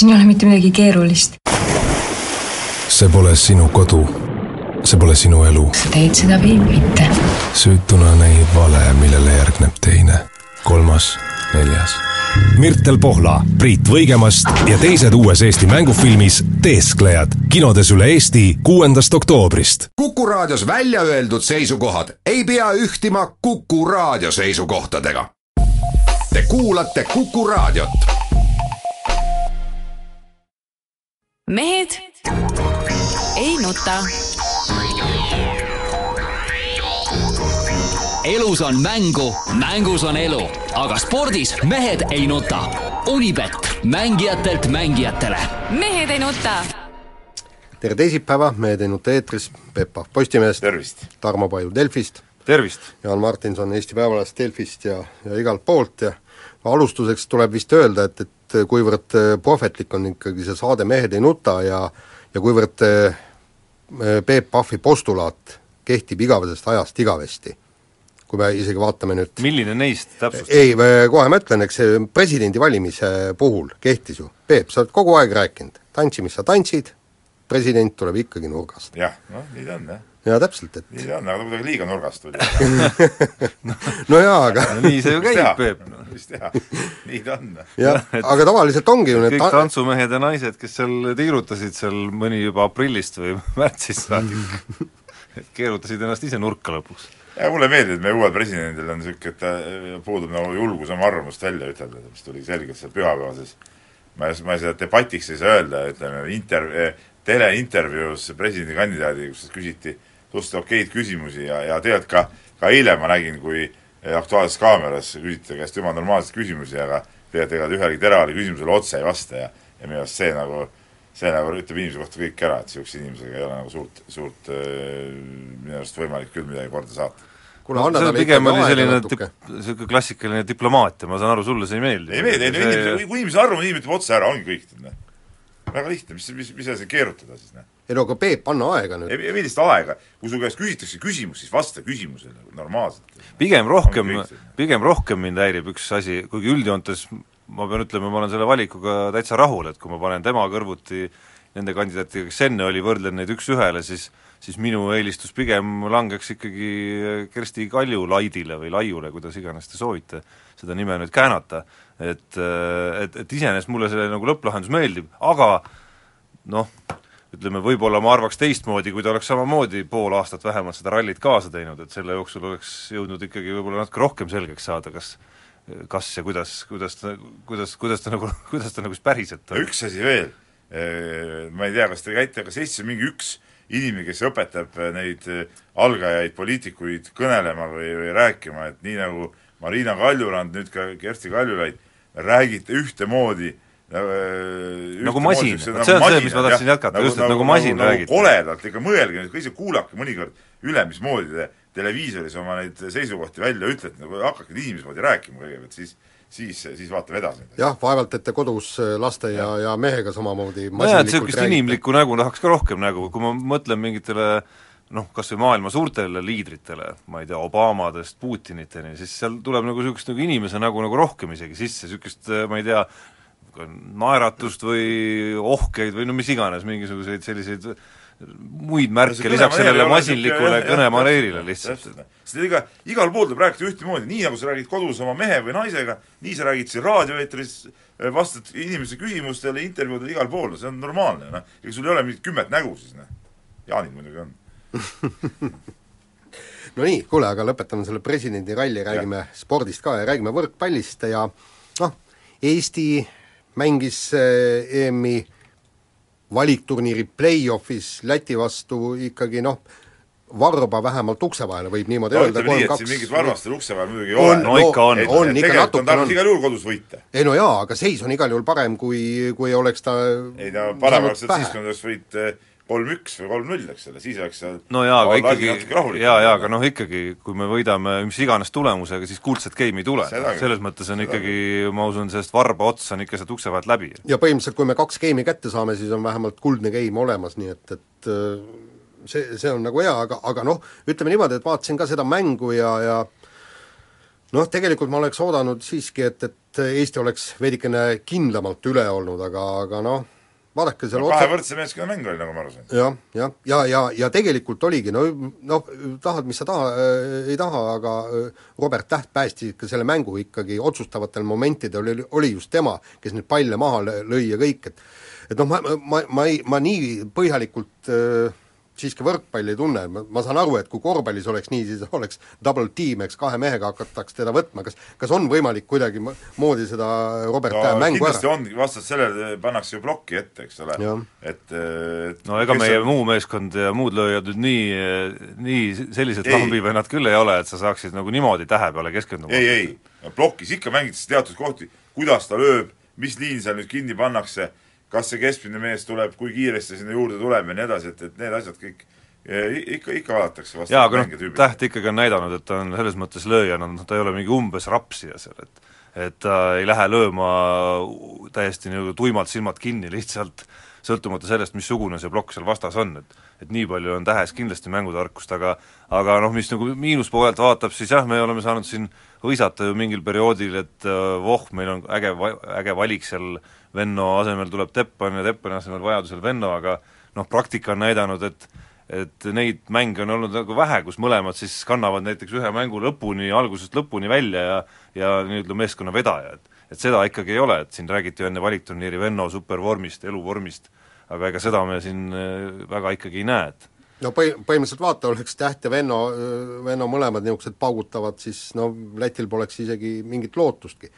siin ei ole mitte midagi keerulist. see pole sinu kodu. see pole sinu elu. sa teed seda või mitte? süütuna näib vale, millele järgneb teine, kolmas, neljas. Mirtel Pohla, Priit Võigemast ja teised uues Eesti mängufilmis Teesklejad kinodes üle Eesti kuuendast oktoobrist. kuku raadios välja öeldud seisukohad ei pea ühtima Kuku raadio seisukohtadega. Te kuulate Kuku raadiot. Mehed ei nuta. elus on mängu, mängus on elu, aga spordis mehed ei nuta. Unibet, mängijatelt mängijatele. mehed ei nuta. tere teisipäeva, Mehed ei nuta eetris, Peep Pahv Postimehest. tervist! Tarmo Paju Delfist. tervist! Jaan Martinson Eesti Päevalehest, Delfist ja, ja igalt poolt ja alustuseks tuleb vist öelda, et, et kuivõrd prohvetlik on ikkagi see saade Mehed ei nuta ja ja kuivõrd äh, Peep Pahvi postulaat kehtib igavesest ajast igavesti, kui me isegi vaatame nüüd milline neist täpsustab? ei, kohe ma ütlen, eks see presidendivalimise puhul kehtis ju, Peep, sa oled kogu aeg rääkinud, tantsi, mis sa tantsid, president tuleb ikkagi nurgast. jah, noh, nii ta on, jah. jaa, täpselt, et nii ta on, aga ta kuidagi liiga nurgast tuli no jaa, aga no, nii see ju käib, Peep, no mis teha, nii ta on. jah, aga tavaliselt ongi ju need kõik tantsumehed ja naised, kes seal tiirutasid seal mõni juba aprillist või märtsist saadik et keerutasid ennast ise nurka lõpuks. ja mulle meeldib, et meie uuel presidendil on niisugune, et ta puudub nagu julgus oma arvamust välja ütelda, mis tuli selgelt seal pühapäevases ma ei, ma seda debatiks ei saa öelda, ütleme, inter-, teleintervjuus presidendikandidaadiga, kus küsiti suhteliselt okeid küsimusi ja, ja tegelikult ka, ka eile ma nägin, kui Aktuaalses Kaameras küsiti ta käest jumala normaalseid küsimusi, aga tegelikult ega ta ühelegi teravale küsimusele otse ei vasta ja ja minu arust see nagu, see nagu ütleb inimese kohta kõik ära, et niisuguse inimesega ei ole nagu suurt, suurt minu arust võimalik küll midagi korda saata kuule, anna talle pigem oli selline dip-, niisugune klassikaline diplomaatia, ma saan aru, sulle see ei meeldi? ei meeldi, ei no inimese, kui inimese arvamine, inimene ütleb otse ära, ongi kõik. Väga lihtne, mis, mis, mis asi keerutada siis, noh. ei no aga Peep, anna aega nüüd. ei, ei millist aega, kui su käest küsitakse küsimus, siis vasta küsimusele normaalselt. pigem rohkem, pigem rohkem mind häirib üks asi, kuigi üldjoontes ma pean ütlema, ma olen selle valikuga täitsa rahul, et kui ma panen tema kõrvuti nende kandidaatidega, kes enne oli, võrdlen neid üks-ühele, siis siis minu eelistus pigem langeks ikkagi Kersti Kaljulaidile või Laiule, kuidas iganes te soovite seda nime nüüd käänata, et, et, et iseenesest mulle see nagu lõpplahendus meeldib, aga noh, ütleme, võib-olla ma arvaks teistmoodi, kui ta oleks samamoodi pool aastat vähemalt seda rallit kaasa teinud, et selle jooksul oleks jõudnud ikkagi võib-olla natuke rohkem selgeks saada, kas kas ja kuidas, kuidas ta, kuidas, kuidas ta nagu, kuidas ta nagu siis päriselt on. üks asi veel, ma ei tea, kas te käite, kas Eestis on mingi üks inimene, kes õpetab neid algajaid poliitikuid kõnelema või, või rääkima, et nii nagu Marina Kaljurand, nüüd ka Kersti Kaljulaid, räägite ühtemoodi nagu masin, see on see, mis ma tahtsin jätkata, just, et nagu, nagu masin nagu, räägite. koledalt, ikka mõelge nüüd ise, kuulake mõnikord üle, mismoodi te televiisoris oma neid seisukohti välja ütlete, nagu hakake inimese moodi rääkima kõigepealt, siis siis, siis vaatame edasi. jah, vaevalt, et te kodus laste ja, ja mehega samamoodi nojah, et niisugust inimlikku nägu tahaks ka rohkem nägu, kui ma mõtlen mingitele noh, kas või maailma suurtele liidritele, ma ei tea, Obamadest Putiniteni, siis seal tuleb nagu niisugust nagu inimese nägu nagu rohkem isegi sisse, niisugust ma ei tea, naeratust või ohkeid või no mis iganes, mingisuguseid selliseid muid märke lisaks sellele masinlikule kõnemaneerile lihtsalt. sest iga, igal pool tuleb rääkida ühtemoodi, nii nagu sa räägid kodus oma mehe või naisega, nii sa räägid siin raadioeetris, vastad inimese küsimustele, intervjuudele igal pool, see on normaalne, noh. ega sul ei ole mingit kümmet nägu siis, noh. Jaanil muidugi on no nii, kuule, aga lõpetame selle presidendiralli, räägime ja. spordist ka ja räägime võrkpallist ja noh, Eesti mängis EM-i valikturniiri play-off'is Läti vastu ikkagi noh, varba vähemalt ukse vahele, võib niimoodi no, öelda, kolm kaks mingit varvastel ukse vahel muidugi ei ole. no ikka on. on, ikka natuke on. igal juhul kodus võita. ei no jaa, aga seis on igal juhul parem, kui, kui oleks ta ei no parem oleks siis, kui oleks võit kolm-üks või kolm-null, eks ole, siis oleks seal no jaa, aga ikkagi, jaa, jaa, aga noh ikkagi, kui me võidame mis iganes tulemusega, siis kuldset geimi ei tule. selles mõttes on ikkagi, ma usun, sellest varba ots on ikka sealt ukse vahelt läbi. ja põhimõtteliselt, kui me kaks geimi kätte saame, siis on vähemalt kuldne geim olemas, nii et, et see, see on nagu hea, aga, aga noh, ütleme niimoodi, et vaatasin ka seda mängu ja, ja noh, tegelikult ma oleks oodanud siiski, et, et et Eesti oleks veidikene kindlamalt üle olnud, aga, aga noh, vaadake seal no, kahe võrdse meeskonna mäng oli, nagu ma aru sain. jah, jah, ja, ja, ja, ja tegelikult oligi, no noh, tahad, mis sa taha äh,, ei taha, aga äh, Robert Täht päästis ikka selle mängu ikkagi otsustavatel momentidel, oli, oli just tema, kes neid palle maha lõi ja kõik, et et noh, ma, ma, ma ei, ma nii põhjalikult äh, siiski võrkpalli ei tunne, ma saan aru, et kui korvpallis oleks nii, siis oleks double team, eks kahe mehega hakataks teda võtma, kas kas on võimalik kuidagi moodi seda Robert no, mängu kindlasti ära? on, vastavalt sellele pannakse ju plokki ette, eks ole, et, et no ega meie on... muu meeskond ja muud lööjad nüüd nii, nii sellised lambivennad küll ei ole, et sa saaksid nagu niimoodi tähe peale keskenduda. ei, ei, plokis ikka mängitakse teatud kohti, kuidas ta lööb, mis liin seal nüüd kinni pannakse kas see keskmine mees tuleb, kui kiiresti sinna juurde tuleb ja nii edasi, et, et need asjad kõik ikka, ikka vaadatakse jaa, aga noh, Täht ikkagi on näidanud, et ta on selles mõttes lööjana, noh ta ei ole mingi umbes rapsija seal, et et ta ei lähe lööma täiesti nii-öelda tuimalt silmad kinni lihtsalt, sõltumata sellest, missugune see plokk seal vastas on, et et nii palju on Tähes kindlasti mängutarkust, aga aga noh, mis nagu miinuspoolelt vaatab, siis jah, me oleme saanud siin hõisata ju mingil perioodil, et voh, meil on äge, äge valik seal äh, Venno asemel tuleb Teppan ja Teppani asemel vajadusel Venno, aga noh, praktika on näidanud, et et neid mänge on olnud nagu vähe, kus mõlemad siis kannavad näiteks ühe mängu lõpuni, algusest lõpuni välja ja ja nii-öelda meeskonna vedaja, et et seda ikkagi ei ole, et siin räägiti enne valikturniiri Venno supervormist, eluvormist, aga ega seda me siin äh, väga ikkagi ei näe, et no põhi-, põhimõtteliselt vaata, oleks Täht ja Venno, Venno mõlemad niisugused paugutavad, siis no Lätil poleks isegi mingit lootustki.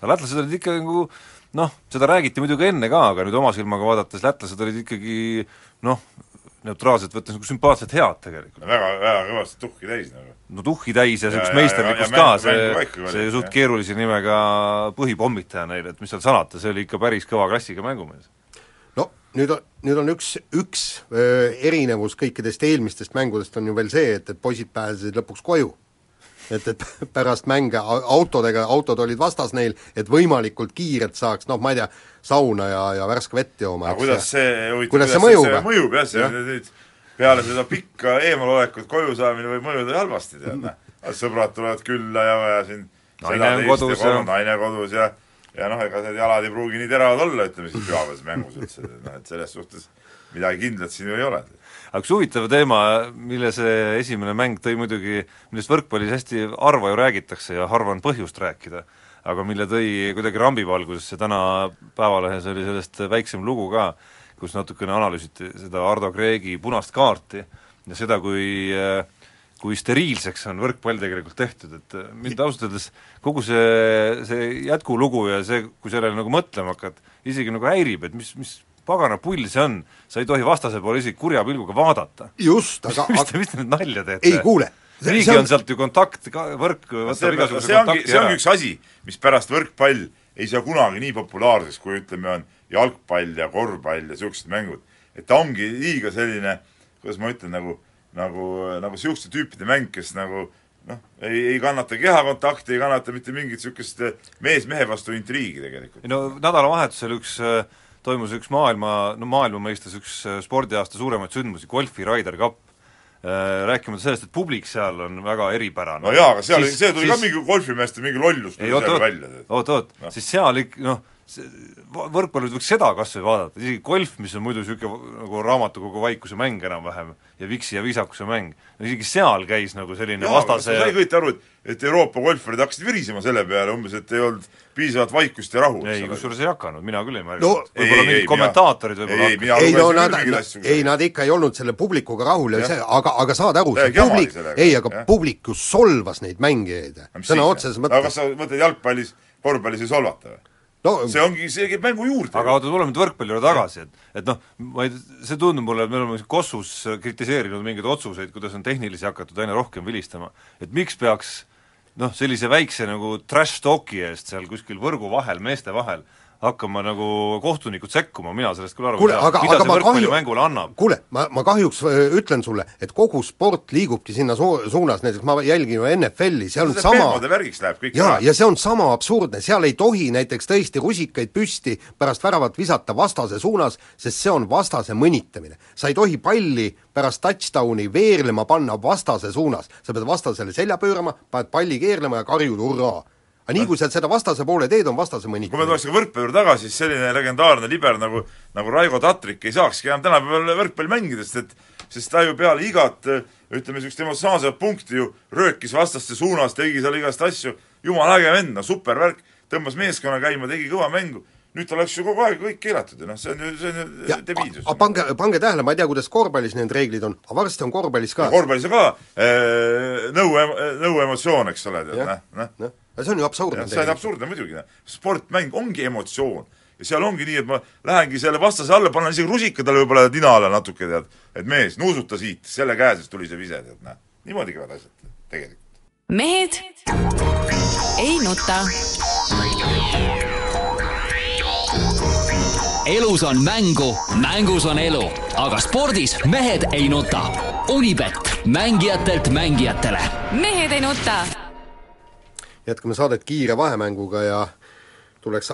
aga lätlased olid ikka nagu noh, seda räägiti muidugi enne ka, aga nüüd oma silmaga vaadates lätlased olid ikkagi noh, neutraalselt võttes nagu sümpaatselt head tegelikult. väga, väga kõvasti tuhhi täis nagu. no tuhhi täis ja niisugust meisterlikkust ka, see, see suht keerulise nimega põhipommitaja neil, et mis seal salata, see oli ikka päris kõva klassiga mängumees. no nüüd on, nüüd on üks, üks öö, erinevus kõikidest eelmistest mängudest on ju veel see, et, et poisid pääsesid lõpuks koju et, et pärast mänge autodega, autod olid vastas neil, et võimalikult kiirelt saaks noh, ma ei tea, sauna ja, ja värske vett jooma. aga kuidas see, huvitav, kuidas see mõjub? mõjub jah, see nüüd peale seda pikka eemalolekut koju saamine võib mõjuda halvasti, tead, noh. sõbrad tulevad külla ja vaja siin naine on kodus ja naine kodus ja ja noh, ega need jalad ei pruugi nii teravad olla, ütleme siis pühapäevases mängus üldse, noh et selles suhtes midagi kindlat siin ju ei ole aga üks huvitav teema, mille see esimene mäng tõi muidugi, millest võrkpallis hästi harva ju räägitakse ja harva on põhjust rääkida, aga mille tõi kuidagi rambivalgusesse, täna Päevalehes oli sellest väiksem lugu ka, kus natukene analüüsiti seda Ardo Kreegi punast kaarti ja seda, kui kui steriilseks on võrkpall tegelikult tehtud, et mind ausalt öeldes kogu see, see jätkulugu ja see, kui sellele nagu mõtlema hakkad, isegi nagu häirib, et mis, mis pagana pull see on, sa ei tohi vastase poole isegi kurja pilguga vaadata. just, aga mis, te, mis te nüüd nalja teete? ei kuule, riigi on, on sealt ju kontakt, võrk võtab igasuguse see ongi, see ongi üks asi, mis pärast võrkpall ei saa kunagi nii populaarseks, kui ütleme, on jalgpall ja korvpall ja niisugused mängud. et ta ongi liiga selline, kuidas ma ütlen, nagu, nagu, nagu niisuguste tüüpide mäng, kes nagu noh, ei, ei kannata kehakontakti, ei kannata mitte mingit niisugust mees mehe vastu intriigi tegelikult. no nädalavahetusel üks äh, toimus üks maailma, no maailma mõistes üks äh, spordiaasta suuremaid sündmusi, golfi Ryder Cup, äh, rääkimata sellest, et publik seal on väga eripärane. no jaa, aga seal, see tuli siis, ka mingi golfimeeste mingi lollus tuli seal välja. oot-oot, siis seal ik-, noh, võrkpallis võiks seda kas või vaadata, isegi golf, mis on muidu niisugune nagu raamatukogu vaikuse mäng enam-vähem, ja viksi ja viisakuse mäng, no isegi seal käis nagu selline Jaa, vastase sa ei kujuta aru, et et Euroopa golfarid hakkasid virisema selle peale umbes, et ei olnud piisavat vaikust ja rahu. ei, kusjuures ei hakanud, mina küll ei märganud no,. võib-olla mingid kommentaatorid võib-olla ei, ei, no nad, ei nad ikka ei olnud selle publikuga rahul ja, ja see, aga, aga saad aru, see publik, ei, aga ja. publik ju solvas neid mängijaid, sõna otseses mõttes. aga kas sa mõtled jalgpallis, korvpallis ei solvata või? No see ongi, see käib mängu juurde. aga oota, tuleme nüüd võrkpalli juurde tagasi, et et noh, ma ei, see tundub mulle, et me oleme Kossus kritiseerinud mingeid otsuseid, kuidas on tehnilisi hakatud aina rohkem vilistama, et miks peaks noh, sellise väikse nagu trash talk'i eest seal kuskil võrgu vahel, meeste vahel, hakkama nagu kohtunikud sekkuma, mina sellest küll aru ei saa, mida see võrkpallimängule annab. kuule, ma, ma kahjuks äh, ütlen sulle, et kogu sport liigubki sinna su-, suunas, näiteks ma jälgin ju NFL-i, seal on sama värgiks läheb kõik jaa, ja see on sama absurdne, seal ei tohi näiteks tõesti rusikaid püsti pärast väravat visata vastase suunas, sest see on vastase mõnitamine. sa ei tohi palli pärast touchdown'i veerlema panna vastase suunas, sa pead vastasele selja pöörama, paned palli keerlema ja karjud hurraa aga nii, kui sa seda vastase poole teed, on vastase kui me mõnitamine. tuleks võrkpalli juurde tagasi, siis selline legendaarne liber nagu, nagu Raigo Tatrik ei saakski enam tänapäeval võrkpalli mängida, sest et sest ta ju peale igat ütleme, niisugust emotsionaalset punkti ju röökis vastaste suunas, tegi seal igast asju, jumala äge vend, no super värk, tõmbas meeskonna käima, tegi kõva mängu, nüüd tal oleks ju kogu aeg kõik keelatud ja noh, see on ju, see on ju debiilsus. pange, pange tähele, ma ei tea, kuidas korvpallis need reeglid on, aga varsti on korvpallis ka. korvpallis on ka äh, nõu, nõu emotsioon, eks ole, tead, noh, noh. see on ju absurdne. see on absurdne muidugi, noh. sportmäng ongi emotsioon ja seal ongi nii, et ma lähengi selle vastase alla, panen isegi rusika talle võib-olla nina alla natuke, tead, et mees, nuusuta siit, selle käe seest tuli see vise, tead, noh. niimoodi käivad asjad tegelikult. mehed ei nuta. Elus on mängu, mängus on elu, aga spordis mehed ei nuta. Unibet, mängijatelt mängijatele. mehed ei nuta. jätkame saadet kiire vahemänguga ja tuleks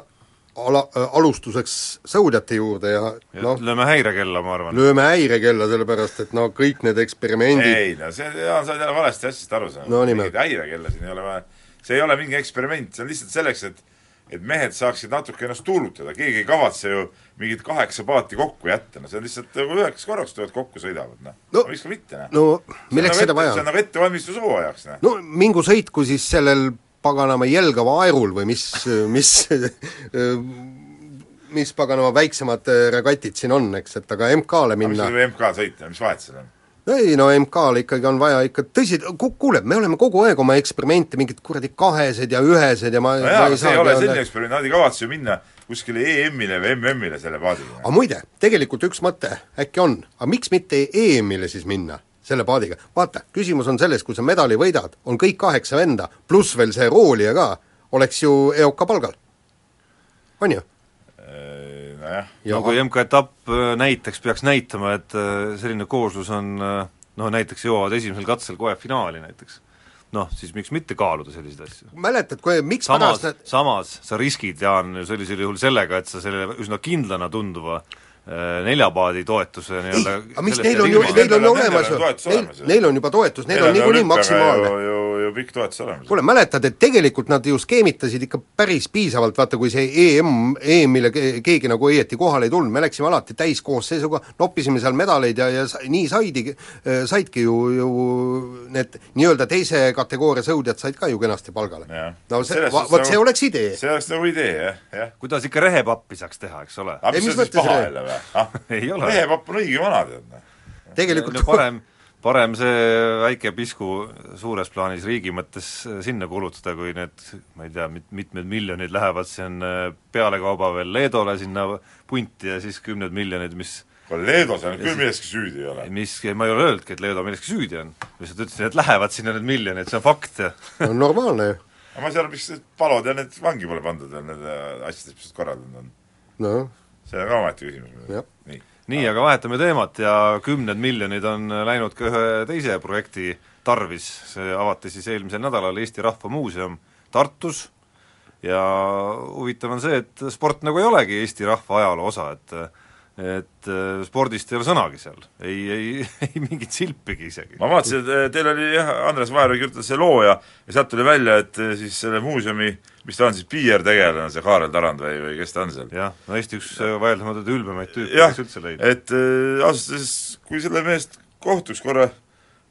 ala, alustuseks sõudjate juurde ja noh, lööme häirekella, ma arvan. lööme häirekella, sellepärast et no kõik need eksperimendid ei no see, Jaan, sa oled jälle valesti asjast aru saanud No mingit häirekella siin ei ole vaja. see ei ole mingi eksperiment, see on lihtsalt selleks, et et mehed saaksid natuke ennast tuulutada, keegi ei kavatse ju mingit kaheksa paati kokku jätta, no see on lihtsalt nagu üheks korraks tulevad kokku, sõidavad, noh No- miks ka mitte, noh. no milleks on seda vaja ette- see on on? nagu ettevalmistus hooajaks, noh. no mingu sõitku siis sellel paganama jelgava aerul või mis, mis mis paganama väiksemad regatid siin on, eks, et aga MK-le minna või MK-l sõita, mis vahet seal on? Ei no MK-l ikkagi on vaja ikka tõsi, kuule, me oleme kogu aeg oma eksperimente, mingid kuradi kahesed ja ühesed ja ma no jaa, aga see ei ole öelda- selline eksperiment, nad ei kavatse ju minna kuskile EM-ile või MM-ile selle paadiga. aga muide, tegelikult üks mõte äkki on, aga miks mitte EM-ile siis minna selle paadiga, vaata, küsimus on selles, kui sa medali võidad, on kõik kaheksa venda, pluss veel see roolija ka, oleks ju EOK palgal. on ju? Nojah, Ja- no kui MK-etapp äh, näiteks peaks näitama, et äh, selline kooslus on äh, noh, näiteks jõuavad esimesel katsel kohe finaali näiteks, noh, siis miks mitte kaaluda selliseid asju? mäletad, kui, miks samas pärast need, samas sa riskid, Jaan, ju sellisel juhul sellega, et sa selle üsna kindlana tunduva neljapaadi toetuse ei, nii-öelda aga miks neil on ju, neil on ju olemas ju, neil neil on juba toetus, neil on niikuinii maksimaalne. ju, ju, pikk toetus olemas. kuule, mäletad, et tegelikult nad ju skeemitasid ikka päris piisavalt, vaata kui see EM, EM-ile ke- keegi nagu õieti kohale ei tulnud, me läksime alati täiskoosseisuga, noppisime seal medaleid ja, ja nii saidi, saidki ju, ju need nii-öelda teise kategooria sõudjad said ka ju kenasti palgale. No see, vot see nagu- oleks idee. see oleks nagu idee, jah, jah. kuidas ikka rehepappi saaks teha, eks ole? aga Ei, mis mis on siis paha jälle või? ah, Ei ole. rehepapp on õige vana, tead, noh. tegelikult no parem, parem see väike pisku suures plaanis riigi mõttes sinna kulutada, kui need, ma ei tea, mit-, mitmed miljonid lähevad siin äh, pealekauba veel Leedole sinna punti ja siis kümned miljonid, mis kuule, Leedus on küll milleski süüdi ei ole. mis, ma ei ole öelnudki, et Leedo milleski süüdi on, lihtsalt ütlesin, et lähevad sinna need miljonid, see on fakt ja on normaalne ju. aga ma ei saa aru, miks need palod ja need vangi pole pandud veel nende asjadest, mis nad korraldanud on. noh, see on ka omaette küsimus. Nii. Nii, aga vahetame teemat ja kümned miljonid on läinud ka ühe teise projekti tarvis, see avati siis eelmisel nädalal Eesti Rahva Muuseum Tartus ja huvitav on see, et sport nagu ei olegi Eesti rahva ajaloo osa, et et äh, spordist ei ole sõnagi seal, ei, ei, ei mingit silpigi isegi. ma vaatasin, et eh, teil oli jah, Andres Vaher kirjutas see loo ja ja sealt tuli välja, et eh, siis selle muuseumi, mis ta on siis, PR-tegelane, see Kaarel Tarand või, või kes ta on seal? jah, no Eesti üks äh, vaieldamatult ülbemaid tüüpe, kes üldse leidis. et äh, ausalt öeldes, kui selle meest kohtuks korra,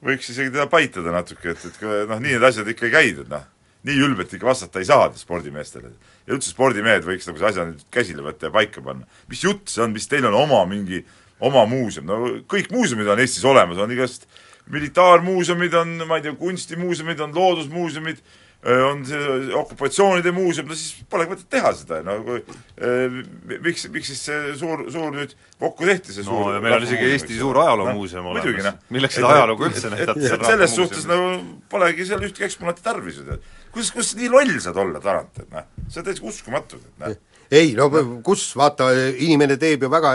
võiks isegi teda paitada natuke, et, et noh, nii need asjad ikka ei käi, et noh, nii ülbelt ikka vastata ei saa spordimeestele. ja üldse spordimehed võiks nagu see asja nüüd käsile võtta ja paika panna. mis jutt see on, mis teil on oma mingi, oma muuseum, no kõik muuseumid on Eestis olemas, on igast militaarmuuseumid, on, ma ei tea, kunstimuuseumid, on loodusmuuseumid, on see okupatsioonide muuseum, no siis polegi mõtet teha seda, no kui eh, miks, miks siis see suur, suur nüüd kokku tehti, see no suur ja meil on isegi Eesti suur ajaloomuuseum no, muidugi, olemas noh. milleks seda ajalugu üldse näidata selles suhtes nagu polegi seal ühtegi eksponaati tarvis ju tead. Kuidas, kuidas nii loll saad olla, Tarand, et noh, see on täitsa uskumatu, et noh. ei no kus, vaata, inimene teeb ju väga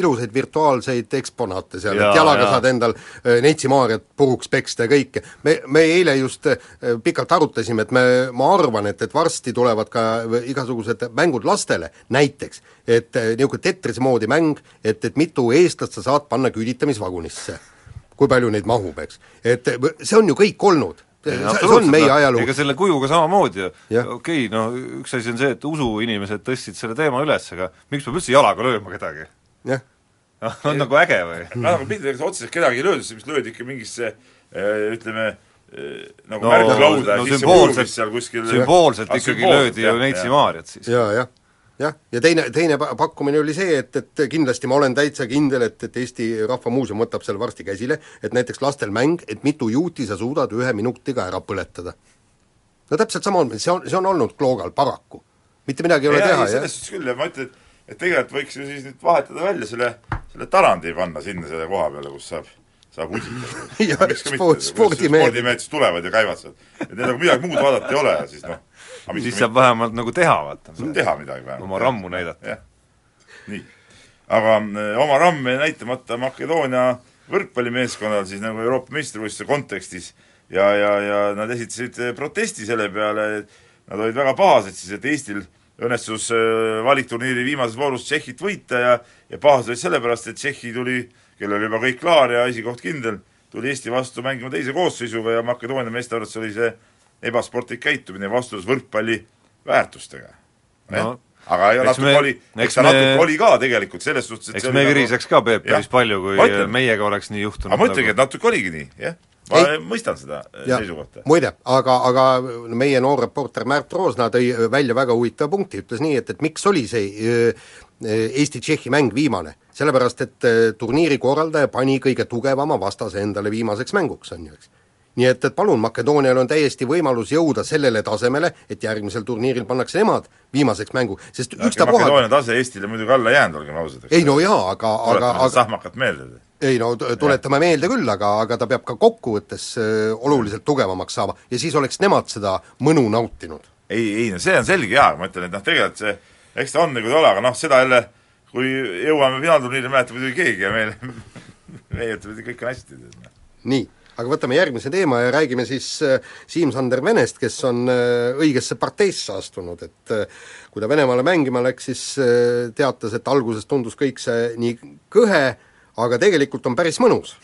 ilusaid virtuaalseid eksponaate seal, Jaa, et jalaga jaa. saad endal äh, Neitsi-Maarjat puruks peksta ja kõike. me, me eile just äh, pikalt arutasime, et me, ma arvan, et, et varsti tulevad ka igasugused mängud lastele, näiteks et niisugune Tetrise moodi mäng, et, et mitu eestlast sa saad panna küüditamisvagunisse. kui palju neid mahub, eks. et see on ju kõik olnud see, see on meie ajalugu. ega selle kujuga samamoodi ju, okei okay, no üks asi on see, et usuinimesed tõstsid selle teema üles, aga miks peab üldse jalaga lööma kedagi? jah, noh, on nagu äge või? aga piltlikult öeldes otseselt kedagi ei löödud, mis löödi ikka mingisse eh, ütleme, eh, nagu no, märklauda no sisse purvis seal kuskil sümboolselt Ah, ikkagi löödi ju Neitsi. Maarjat siis. ja, jah jah, ja teine, teine pa- pakkumine oli see, et, et kindlasti ma olen täitsa kindel, et, et Eesti Rahva Muuseum võtab selle varsti käsile, et näiteks lastel mäng, et mitu juuti sa suudad ühe minutiga ära põletada. no täpselt sama on, see on, see on olnud Kloogal paraku. mitte midagi ei ole Jaa, teha, jah. selles suhtes küll ja ma ütlen, et et tegelikult võiks ju siis nüüd vahetada välja selle, selle Tarandi panna sinna selle koha peale, kus saab, saab usitada. Spordimehed. siis tulevad ja käivad seal. et neil nagu midagi muud vaadata ei ole ja siis noh, siis saab vähemalt nagu teha, vaata. teha midagi vähemalt. oma rammu näidata. nii. aga äh, oma ramme näitamata Makedoonia võrkpallimeeskonnal siis nagu Euroopa meistrivõistluse kontekstis ja, ja, ja nad esitasid äh, protesti selle peale, nad olid väga pahased siis, et Eestil õnnestus äh, valikturniiri viimases voorus Tšehhit võita ja ja pahased olid sellepärast, et Tšehhi tuli, kellel oli juba kõik klaar ja esikoht kindel, tuli Eesti vastu mängima teise koosseisuga ja Makedoonia meeste arvates oli see ebasportlik käitumine vastuolus võrkpalli väärtustega No, aga ja natuke me- oli, eks ta me- natuke oli ka tegelikult selles suhtes, et eks me oli viriseks ka, Peep, päris palju, kui ütlen. meiega oleks nii juhtunud. aga ma ütlengi, et natuke oligi nii, jah. ma Ei. mõistan seda äh, ja seisukohta. muide, aga, aga meie noor reporter Märt Roosna tõi välja väga huvitava punkti, ütles nii, et, et miks oli see öö, Eesti-Tšehhi mäng viimane. sellepärast, et turniiri korraldaja pani kõige tugevama vastase endale viimaseks mänguks, on ju, eks. Nii et, et palun, Makedoonial on täiesti võimalus jõuda sellele tasemele, et järgmisel turniiril pannakse nemad viimaseks mängu, sest ükstapuha Makedoonia tase Eestile muidugi alla jäänud, olgem ausad, ei no jaa, aga, aga, aga sahmakat meelde. ei no tuletame meelde küll, aga, aga ta peab ka kokkuvõttes öö, oluliselt tugevamaks saama ja siis oleks nemad seda mõnu nautinud. ei, ei no see on selge jaa, ma ütlen, et noh, tegelikult see, eks ta on nagu ta ole, aga noh, seda jälle kui jõuame finaalturniiri, mäletab muidugi keegi ja meil, meie ütleme, et kõik on hästi. noh. nii, aga võtame järgmise teema ja räägime siis äh, Siim-Sander Venest, kes on äh, õigesse parteisse astunud, et äh, kui ta Venemaale mängima läks, siis teatas, et alguses tundus kõik see nii kõhe, aga tegelikult on päris mõnus.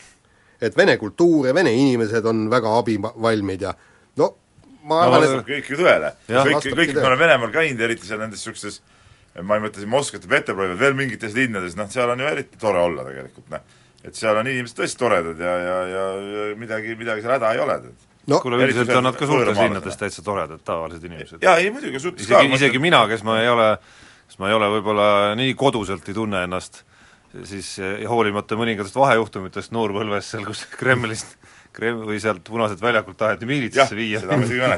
et vene kultuur ja vene inimesed on väga abivalmid ja no ma arvan, vastab et kõik ju tõele. Kõik, kõik, me oleme Venemaal käinud, eriti seal nendes niisugustes ma ei mõtle siin Moskvat ja Peterburi, vaid veel mingites linnades, noh, seal on ju eriti tore olla tegelikult, noh. Et seal on inimesed tõesti toredad ja, ja, ja, ja midagi, midagi seal häda ei ole, no kuule, üldiselt on nad ka suurtes linnades täitsa toredad, tavalised inimesed. jaa, ei muidugi, suhtes isegi, isegi mina, kes ma ei ole, kes ma ei ole võib-olla nii koduselt ei tunne ennast, siis eh, hoolimata mõningatest vahejuhtumitest noorpõlves seal, kus Kremlist Krem- või sealt Punaselt väljakult taheti miilitsasse viia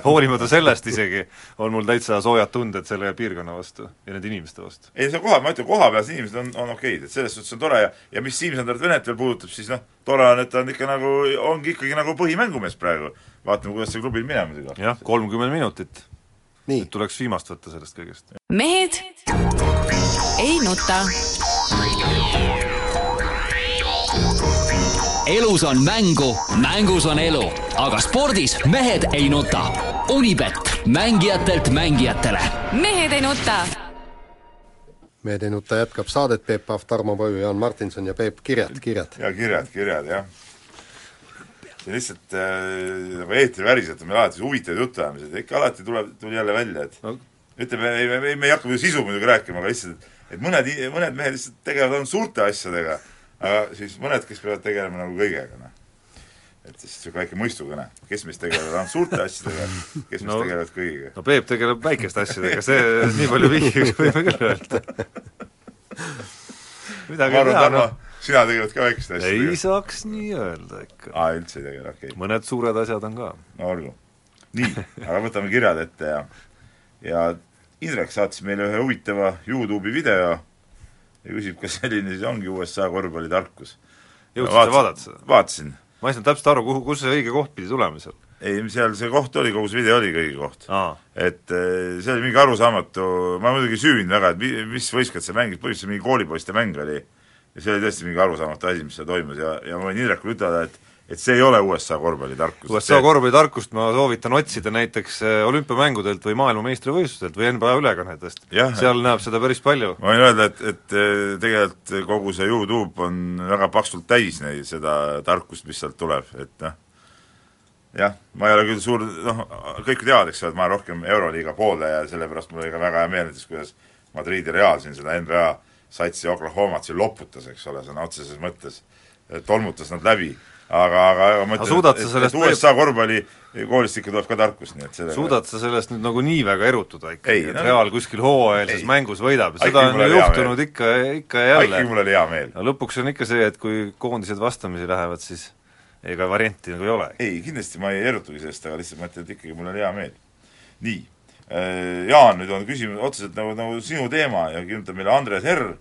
hoolimata sellest isegi on mul täitsa soojad tunded selle piirkonna vastu ja nende inimeste vastu. ei see koha, ma ütlen, kohapealsed inimesed on, on okeid, et selles suhtes on tore ja ja mis Siim-Sandarit Venet veel puudutab, siis noh, tore on, et ta on ikka nagu, ongi ikkagi nagu põhimängumees praegu. vaatame, kuidas see klubil minema muidugi hakkab. jah, kolmkümmend minutit. nii, tuleks viimast võtta sellest kõigest. mehed ei nuta. Elus on mängu, mängus on elu, aga spordis mehed ei nuta. Unibet, mängijatelt mängijatele. mehed ei nuta. meie teinuta jätkab saadet, Peep Pahv, Tarmo Paju, Jaan Martinson ja Peep, kirjad, kirjad. ja kirjad, kirjad, jah. see lihtsalt äh, nagu eetriväriselt on meil alati huvitavad jutuajamised ja ikka alati tuleb, tuli jälle välja, et No. ütleme, ei, me, ei hakka sisu muidugi rääkima, aga lihtsalt, et mõned, mõned mehed lihtsalt tegelevad ainult suurte asjadega, aga siis mõned, kes peavad tegelema nagu kõigega, noh. et siis niisugune väike mõistukõne, kes meist tegelevad ainult suurte asjadega, kes meist No. tegelevad kõigiga. no Peep tegeleb väikeste asjadega, see, nii palju vihjeks võime küll öelda. midagi ma ei arvan, Tarmo noh, sina tegeled ka väikeste ei asjadega? saaks nii öelda ikka. aa, üldse ei tegele, okei okay. mõned suured asjad on ka. no olgu. nii, aga võtame kirjad ette ja ja Indrek saatis meile ühe huvitava Youtube'i video ja küsib, kas selline siis ongi USA korvpallitarkus. jõudsid sa vaadata seda? vaatasin. ma ei saanud täpselt aru, kuhu, kus see õige koht pidi tulema seal? ei, seal see koht oli, kogu see video oligi õige koht. et eh, see oli mingi arusaamatu, ma muidugi ei süüvinud väga, et mi-, mis võistkond seal mängis, põhimõtteliselt mingi koolipoiste mäng oli. ja see oli tõesti mingi arusaamatu asi, mis seal toimus ja, ja ma võin Indrekule ütelda, et et see ei ole USA korvpallitarkus. USA korvpallitarkust ma soovitan otsida näiteks eh, olümpiamängudelt või maailmameistrivõistlustelt või NBA ülekannetest. Seal näeb seda päris palju. ma võin öelda, et, et eh, tegelikult kogu see Youtube on väga paksult täis neid, seda tarkust, mis sealt tuleb, et noh, jah, ma ei ole küll suur, noh, kõik teavad, eks ole, et ma olen rohkem Euroliiga pooldaja ja sellepärast mul oli ka väga hea meel näiteks, kuidas Madridi Real siin seda NBA satsi Oklahomat siin loputas, eks ole, sõna otseses mõttes, tolmutas nad läbi, aga, aga, aga ma suudad sa sellest et USA korvpallikoolist ikka tuleb ka tarkust, nii et selle suudad sa sellest nüüd nagu nii väga erutuda ikkagi, et no- Real kuskil hooajalises mängus võidab, seda on ju juhtunud ikka, ikka ja jälle äkki mul oli hea meel. no lõpuks on ikka see, et kui koondised vastamisi lähevad, siis ega varianti nagu ei ole. ei, kindlasti ma ei erutugi sellest, aga lihtsalt ma ütlen, et ikkagi mul oli hea meel. nii, Jaan, nüüd on küsimus otseselt nagu, nagu sinu teema ja kirjutab meile Andres Herr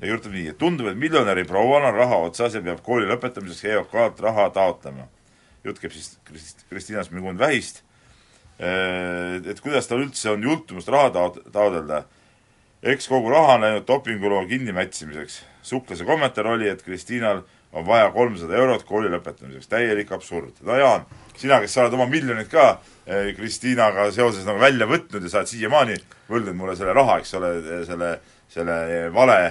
ja kirjutab nii, et tundub, et miljonäri proual on raha otsas ja peab kooli lõpetamiseks EOK-lt raha taotlema. jutt käib siis Krist-, Kristiina Smigund-Vähist, et kuidas tal üldse on jultumust raha taot-, taotleda. eks kogu raha on läinud dopinguloo kinnimätsimiseks. suklase kommentaar oli, et Kristiinal on vaja kolmsada eurot kooli lõpetamiseks, täielik absurd. no Jaan, sina, kes sa oled oma miljonid ka eh, Kristiinaga seoses nagu välja võtnud ja sa oled siiamaani võlgnud mulle selle raha, eks ole, selle, selle vale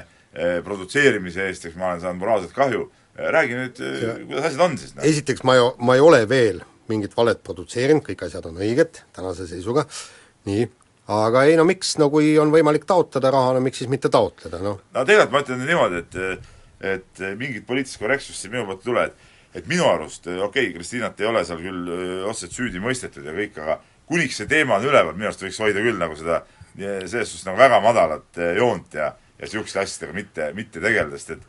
produtseerimise eest, eks ma olen saanud moraalset kahju. räägi nüüd, kuidas asjad on siis? noh? esiteks ma ei, ma ei ole veel mingit valet produtseerinud, kõik asjad on õiged tänase seisuga, nii, aga ei no miks, no kui on võimalik taotleda raha, no miks siis mitte taotleda, noh. no tegelikult ma ütlen niimoodi, et et mingit poliitilist korrektsust siin minu poolt ei tule, et et minu arust, okei okay,, Kristiinat ei ole seal küll otseselt süüdi mõistetud ja kõik, aga kuniks see teema on üleval, minu arust võiks hoida küll nagu seda selles suhtes nagu väga madalat eh, joont ja ja niisuguste asjadega mitte, mitte tegeleda, sest et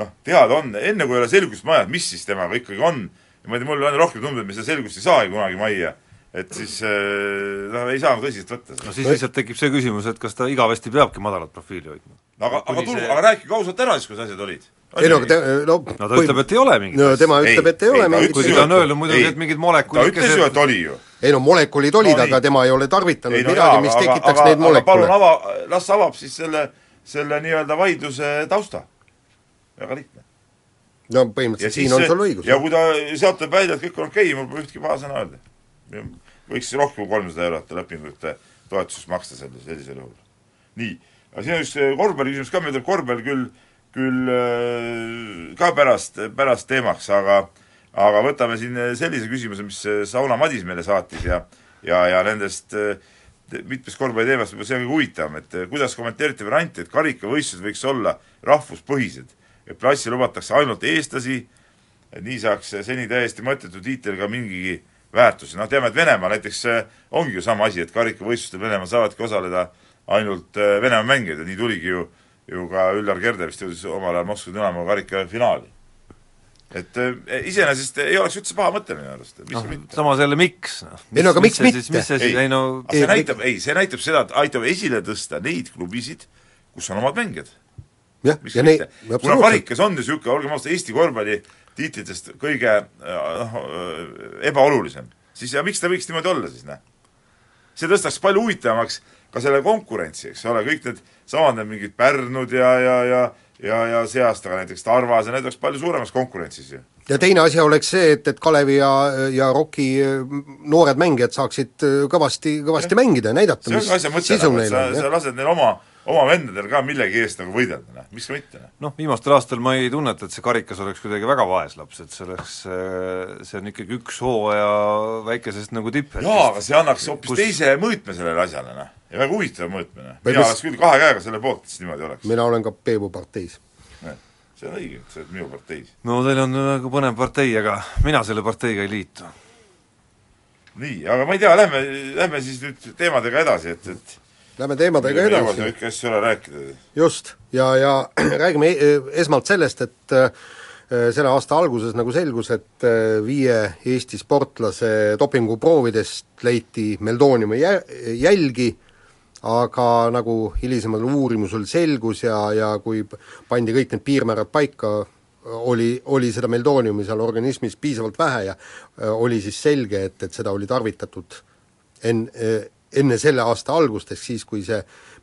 noh, teada on, enne kui ei ole selgust majas, mis siis temaga ikkagi on, ma ei tea, mulle aina rohkem tundub, et me seda selgust ei saagi kunagi majja, et siis eh, noh, ei saa nagu tõsiselt võtta no siis lihtsalt tekib see küsimus, et kas ta igavesti peabki madalat profiili hoidma. aga, aga kuni tulge see- aga rääkige ausalt ära siis, kuidas asjad olid. ei no aga te, no no ta ütleb, et ei ole mingit no tema ütleb, et ei ole ta mingit kuigi ta on et- öelnud muidugi, ei. et mingid ta molekulid ütles ju, et oli ju. ei no molekulid olid No no, aga tema ei ole tarvitanud ei no midagi, mis aga, tekitaks aga, neid aga palun molekule. ava, las avab siis selle, selle nii-öelda vaidluse tausta. väga lihtne. no põhimõtteliselt siin on sul õigus. ja kui ta sealt tuleb välja, et kõik on okei okay,, mul pole ühtki paha sõna öelda. võiks rohkem kui kolmsada eurot lepingute toetuseks maksta sellisel, sellisel juhul. nii, aga siin on üks korvpalli küsimus ka, meil tuleb korvpall küll, küll äh, ka pärast, pärast teemaks, aga aga võtame siin sellise küsimuse, mis Sauna Madis meile saatis ja ja, ja nendest äh, mitmest korvpalliteemast võib-olla see on kõige huvitavam, et äh, kuidas kommenteerite varianti, et karikavõistlused võiks olla rahvuspõhised, et klassi lubatakse ainult eestlasi, et nii saaks seni täiesti mõttetu tiitel ka mingigi väärtuse, noh teame, et Venemaa näiteks äh, ongi ju sama asi, et karikavõistlustel Venemaal saavadki osaleda ainult äh, Venemaa mängijad ja nii tuligi ju ju ka Üllar Kerde vist jõudis omal ajal Moskva Dünamo karikafinaali. Et äh, iseenesest ei oleks üldse paha mõte minu arust, miks noh ka mitte. samas jälle miks, noh. Ei no aga miks mitte? mis see siis, ei no aga see Ei, näitab, ei, see näitab seda, et aitab esile tõsta neid klubisid, kus on omad mängijad. jah, ja neid, kuna karikas on ju niisugune, olgem ausad, Eesti korvpalli tiitlitest kõige noh, ebaolulisem, siis ja miks ta võiks niimoodi olla siis, noh? see tõstaks palju huvitavamaks ka selle konkurentsi, eks ole, kõik need samad need mingid Pärnud ja, ja, ja ja, ja see aasta ka näiteks Tarvas ja need oleks palju suuremas konkurentsis ju. ja teine asi oleks see, et, et Kalevi ja, ja Rocki noored mängijad saaksid kõvasti, kõvasti mängida ja näidata, see mis sisu neil sa, on, sa jah. lased neil oma, oma vendadel ka millegi eest nagu võidelda, noh, miks ka mitte, noh. noh, viimastel aastatel ma ei tunneta, et see karikas oleks kuidagi väga vaeslaps, et see oleks, see on ikkagi üks hooaja väikesest nagu tipphetkest. jaa, aga see annaks hoopis kus... teise mõõtme sellele asjale, noh. Ja väga huvitav mõõtme. Või mina mis- oleks küll kahe käega selle poolt, et see niimoodi oleks. mina olen ka Peebu parteis. see on õige, et sa oled minu parteis. no teil on nagu põnev partei, aga mina selle parteiga ei liitu. nii, aga ma ei tea, lähme, lähme siis nüüd teemadega edasi, et, et Lähme teemadega edasi. kõiki asju ära rääkida. just, ja, ja räägime e- esmalt sellest, et äh, selle aasta alguses nagu selgus, et äh, viie Eesti sportlase dopinguproovidest leiti meldooniumi jä-, jälgi, aga nagu hilisemal uurimusel selgus ja, ja kui pandi kõik need piirmäärad paika, oli, oli seda meldooniumi seal organismis piisavalt vähe ja oli siis selge, et, et seda oli tarvitatud en-, enne selle aasta algust, ehk siis, kui see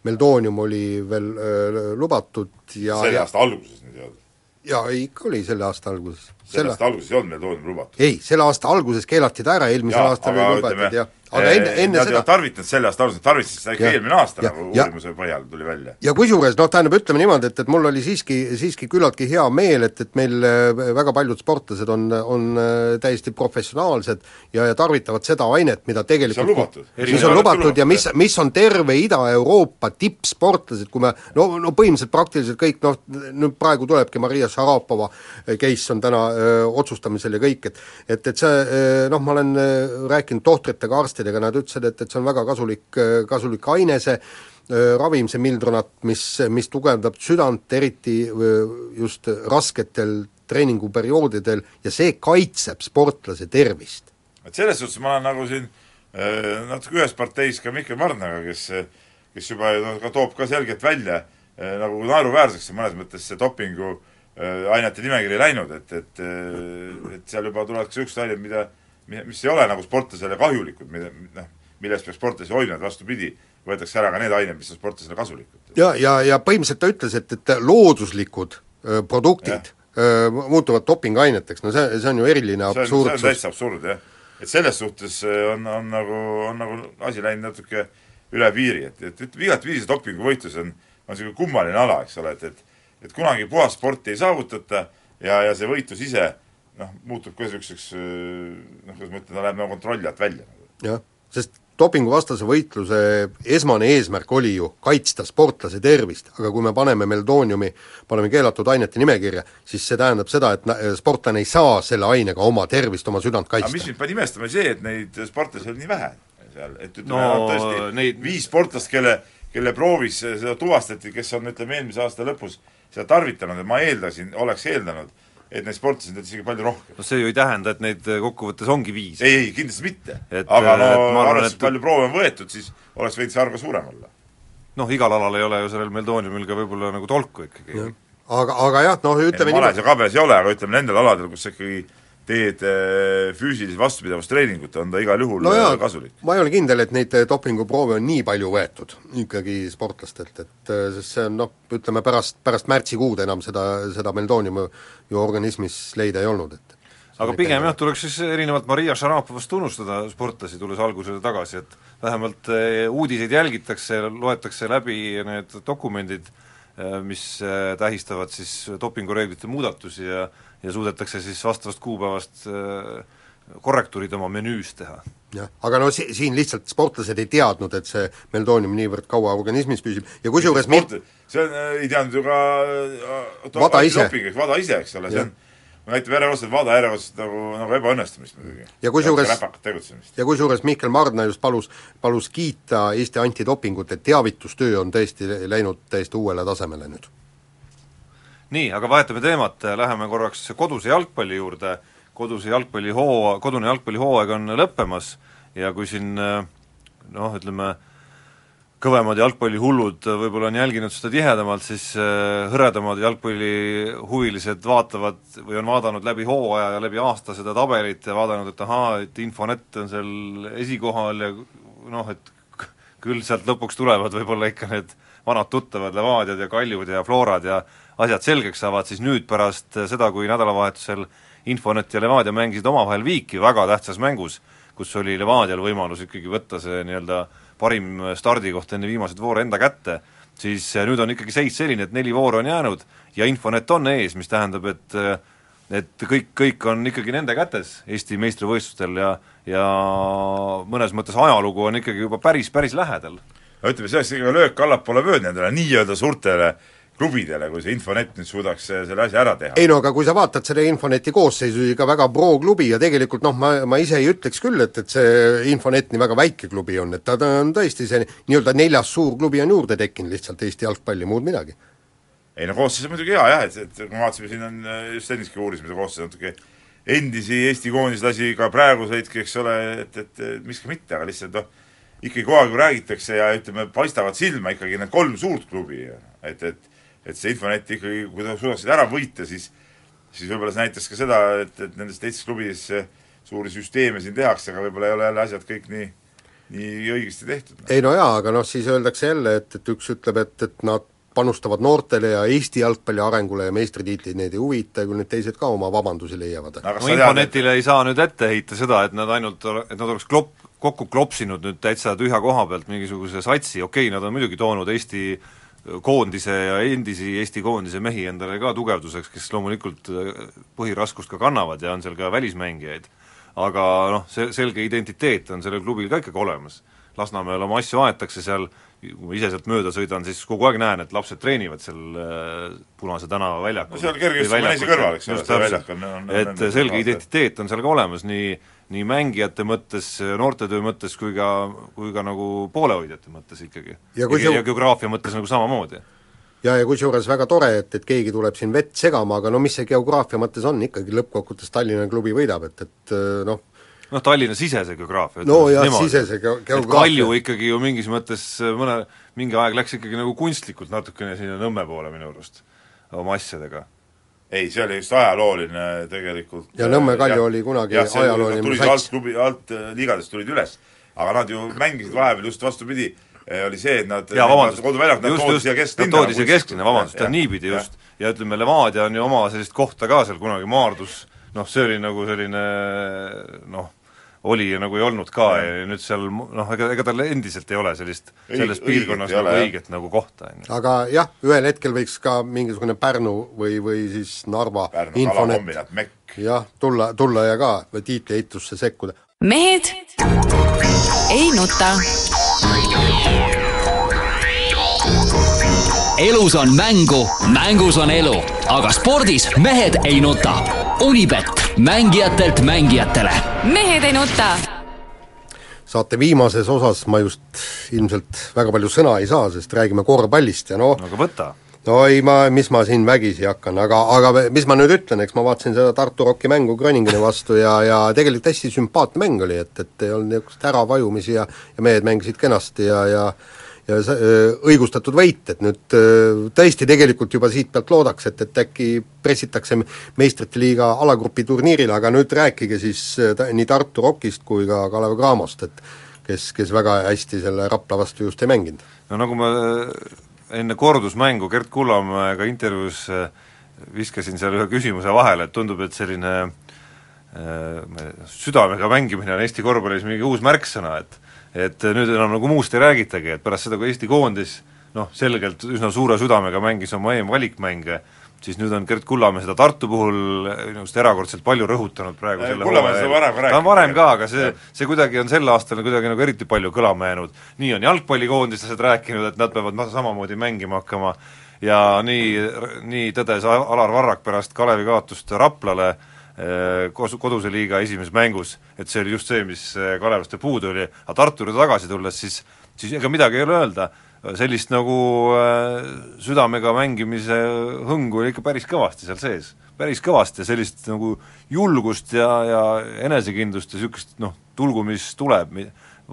meldoonium oli veel öö, lubatud ja selle ja, aasta alguses nüüd ei olnud. ja ikka oli selle aasta alguses. Selle aasta alguses ei olnud meil toodud lubatud. ei, selle aasta alguses keelati ta ära, eelmisel Jaa, aastal oli lubatud jah, aga enne, enne nad seda ei tarvitanud selle aasta alguses, tarvitasid seda ikka Ja, eelmine aasta ja, nagu ja. uurimuse põhjal tuli välja. ja kusjuures noh, tähendab, ütleme niimoodi, et, et mul oli siiski, siiski küllaltki hea meel, et, et meil äh, väga paljud sportlased on, on äh, täiesti professionaalsed ja, ja tarvitavad seda ainet, mida tegelikult Mis on lubatud. mis on lubatud ja mis, mis on terve Ida-Euroopa tippsportlased, kui me no, no põhimõtteliselt praktiliselt kõik noh, nüüd praegu tulebki Maria Šarapova case on täna öö, otsustamisel ja kõik, et et, et see öö, noh, ma olen öö, rääkinud tohtritega, arstidega, nad ütlesid, et, et see on väga kasulik, kasulik aine, see ravim, see Mildronat, mis, mis tugevdab südant, eriti just rasketel treeninguperioodidel ja see kaitseb sportlase tervist. et selles suhtes ma olen nagu siin äh, natuke ühes parteis ka Mihkel Marnaga, kes kes juba ju ka toob ka selgelt välja äh, nagu naeruväärseks mõnes mõttes see dopingu äh, ainete nimekiri läinud, et, et äh, et seal juba tulevad ka niisugused ained, mida mi- mis ei ole nagu sportlasele kahjulikud, mida noh, millest peaks sportlasi hoidma, et vastupidi, võetakse ära ka need ained, mis on sportlasele kasulikud. ja, ja, ja põhimõtteliselt ta ütles, et, et looduslikud öö, produktid öö, muutuvad dopinguaineteks, no see, see on ju eriline on, see on täitsa absurd, jah. et selles suhtes äh, on, on nagu, on nagu asi läinud natuke üle piiri, et, et ütleme igatviisi dopinguvõitlus on, on niisugune kummaline ala, eks ole, et, et et kunagi puhast sporti ei saavutata ja, ja see võitlus ise noh, muutub ka niisuguseks noh, kuidas ma ütlen, ta läheb nagu kontrolli alt välja. jah, sest dopinguvastase võitluse esmane eesmärk oli ju kaitsta sportlase tervist, aga kui me paneme meldooniumi, paneme keelatud ainete nimekirja, siis see tähendab seda, et sportlane ei saa selle ainega oma tervist, oma südant aga mis kaitsta. mind pani imestama, see, et neid sportlasi oli nii vähe seal, et ütleme No, no, tõesti neid- viis sportlast, kelle, kelle proovis seda tuvastati, kes on ütleme eelmise aasta lõpus seda tarvitanud ja ma eeldasin, oleks eeldanud, et neid sportlasi on isegi palju rohkem. no see ju ei tähenda, et neid kokkuvõttes ongi viis. ei, ei kindlasti mitte. Aga no et ma arvan, arvestades et- palju proove on võetud, siis oleks võinud see arv ka suurem olla. noh, igal alal ei ole ju sellel meldooniumil ka võib-olla nagu tolku ikkagi. aga, aga jah, noh ütleme males niimoodi ja kabes ei ole, aga ütleme nendel aladel, kus ikkagi teed äh, füüsilist vastupidavustreeningut, on ta igal juhul no jaa äh, kasulik. ma ei ole kindel, et neid eh, dopinguproove on nii palju võetud ikkagi sportlastelt, et sest see on noh, ütleme pärast, pärast märtsikuud enam seda, seda meldooniumi ju organismis leida ei olnud, et aga pigem jah, tuleks siis erinevalt Maria Šarapovast tunnustada sportlasi, tulles algusele tagasi, et vähemalt uudiseid jälgitakse, loetakse läbi need dokumendid, mis tähistavad siis dopingureeglite muudatusi ja ja suudetakse siis vastavast kuupäevast eh, korrektuurid oma menüüs teha. jah, aga no si-, siin lihtsalt sportlased ei teadnud, et see meldoonium niivõrd kaua organismis püsib ja kusjuures mi-, see on, ei teadnud ju ka äh, Vada ise. Vada ise, eks ole, see on näitab järjekordselt Vada järjekordselt nagu, nagu ebaõnnestumist muidugi. Ja kusjuures- ja kusjuures Mihkel Mardna just palus, palus kiita Eesti antidopingut, et teavitustöö on tõesti läinud täiesti uuele tasemele nüüd. Nii, aga vahetame teemat, läheme korraks koduse jalgpalli juurde, koduse jalgpallihoo, kodune jalgpallihooaeg on lõppemas ja kui siin noh, ütleme, kõvemad jalgpallihullud võib-olla on jälginud seda tihedamalt, siis äh, hõredamad jalgpallihuvilised vaatavad või on vaadanud läbi hooaja ja läbi aasta seda tabelit ja vaadanud, et ahaa, et Infonet on seal esikohal ja noh, et küll sealt lõpuks tulevad võib-olla ikka need vanad tuttavad Levadiad ja Kaljud ja Florad ja asjad selgeks saavad, siis nüüd pärast seda, kui nädalavahetusel Infonet ja Levadia mängisid omavahel viiki väga tähtsas mängus, kus oli Levadial võimalus ikkagi võtta see nii-öelda parim stardikoht enne viimaseid voore enda kätte, siis eh, nüüd on ikkagi seis selline, et neli vooru on jäänud ja Infonet on ees, mis tähendab, et eh, et kõik, kõik on ikkagi nende kätes Eesti meistrivõistlustel ja ja mõnes mõttes ajalugu on ikkagi juba päris, päris lähedal. no ütleme, see oleks ikka löök allapoole vööd nendele nii-öelda suurtele klubidele, kui see Infonet nüüd suudaks eh, selle asja ära teha. ei no aga kui sa vaatad selle Infoneti koosseisu, ikka väga pro-klubi ja tegelikult noh, ma, ma ise ei ütleks küll, et, et see Infonet nii väga väike klubi on, et ta, ta on tõesti see nii-öelda neljas suur klubi on juurde tekkinud lihtsalt Eesti jalgpalli, muud midagi. ei no koosseis on muidugi hea jah, et, et kui me vaatasime, siin on äh, just ennistki uurisime seda koosseisu natuke endisi Eesti koondislasi, ka praeguseidki, eks ole, et, et, ka mitte, aga lihtsalt noh, ikkagi kogu aeg räägitakse ja ütleme, paistavad silma ikkagi need kolm suurt klubi, et, et et see Infonet ikkagi, kui ta suudaksid ära võita, siis siis võib-olla see näitas ka seda, et, et nendes teistes klubides suuri süsteeme siin tehakse, aga võib-olla ei ole jälle asjad kõik nii nii õigesti tehtud. ei no jaa, aga noh, siis öeldakse jälle, et, et üks ütleb, et, et nad panustavad noortele ja Eesti jalgpalli arengule ja meistritiitlid neid ei huvita ja küll need teised ka oma vabandusi leiavad. no Infonetile ei saa nüüd ette heita seda, et nad ainult, et nad oleks klopp, kokku klopsinud nüüd täitsa tühja koha pealt mingisuguse satsi, okei okay,, nad on muidugi toonud Eesti koondise ja endisi Eesti koondise mehi endale ka tugevduseks, kes loomulikult äh, põhiraskust ka kannavad ja on seal ka välismängijaid, aga noh, see selge identiteet on sellel klubil ka ikkagi olemas. Lasnamäel oma asju aetakse seal, kui ma ise sealt mööda sõidan, siis kogu aeg näen, et lapsed treenivad seal äh, Punase tänava väljakul. no seal kergejõustiku naise kõrval, eks ole, see väljak on, on et selge identiteet on seal ka olemas, nii nii mängijate mõttes, noortetöö mõttes kui ka, kui ka nagu poolehoidjate mõttes ikkagi. ja, ja, ja geograafia mõttes nagu samamoodi. Ja, ja kusjuures väga tore, et, et keegi tuleb siin vett segama, aga no mis see geograafia mõttes on, ikkagi lõppkokkuvõttes Tallinna klubi võidab, et, et noh. Noh, Tallinna-sisese geograafia no jah, sisese ge-, geograafia. Kalju ikkagi ju mingis mõttes mõne, mingi aeg läks ikkagi nagu kunstlikult natukene sinna Nõmme poole minu arust oma asjadega ei, see oli just ajalooline tegelikult. Ja Nõmme Kalju oli kunagi jah, ajalooline tulid alt klubi, alt liigadest tulid üles. aga nad ju mängisid vahepeal just vastupidi, eh, oli see, et nad jaa, vabandust, koduväljak, nad toodi siia kesklinna. toodi siia kesklinna, vabandust, niipidi just. ja ütleme, Levadia on ju oma sellist kohta ka seal kunagi maardus, noh, see oli nagu selline noh, oli ja nagu ei olnud ka ja, ja nüüd seal noh, ega, ega tal endiselt ei ole sellist, selles piirkonnas nagu ole, õiget jah. nagu kohta, on ju. aga jah, ühel hetkel võiks ka mingisugune Pärnu või, või siis Narva Pärnu infonet jah, tulla, tulla ja ka tiitliehitusse sekkuda. mehed ei nuta. elus on mängu, mängus on elu, aga spordis mehed ei nuta. Unibet mängijatelt mängijatele. Mehed ei nuta. saate viimases osas ma just ilmselt väga palju sõna ei saa, sest räägime korvpallist ja noh aga võta. no ei, ma, mis ma siin vägisi hakkan, aga, aga mis ma nüüd ütlen, eks ma vaatasin seda Tartu Rocki mängu Groningeni vastu ja, ja tegelikult hästi sümpaatne mäng oli, et, et ei olnud niisugust äravajumisi ja ja mehed mängisid kenasti ja, ja õigustatud võit, et nüüd tõesti tegelikult juba siit pealt loodaks, et, et äkki pressitakse meistrite liiga alagrupi turniirile, aga nüüd rääkige siis nii Tartu Rockist kui ka Kalev Cramost, et kes, kes väga hästi selle Rapla vastu just ei mänginud. no nagu ma enne kordusmängu Gerd Kullamäega intervjuus viskasin seal ühe küsimuse vahele, et tundub, et selline südamega mängimine on Eesti korvpallis mingi uus märksõna, et et nüüd enam nagu muust ei räägitagi, et pärast seda, kui Eesti koondis noh, selgelt üsna suure südamega mängis oma EM-valikmänge, siis nüüd on Gerd Kullamäe seda Tartu puhul minu arust erakordselt palju rõhutanud praegu selle Kullamäe seda varem ka rääkinud. ta on varem ka, aga see, see kuidagi on sel aastal kuidagi nagu eriti palju kõlama jäänud. nii on jalgpallikoondislased rääkinud, et nad peavad samamoodi mängima hakkama ja nii, nii tõdes Alar Varrak pärast Kalevi kaotust Raplale, Äh, kos-, koduse liiga esimeses mängus, et see oli just see, mis äh, Kalevast puudu oli, aga Tartu juurde tagasi tulles, siis siis ega midagi ei ole öelda, sellist nagu äh, südamega mängimise hõngu oli ikka päris kõvasti seal sees. päris kõvasti ja sellist nagu julgust ja, ja enesekindlust ja niisugust noh, tulgu mis tuleb,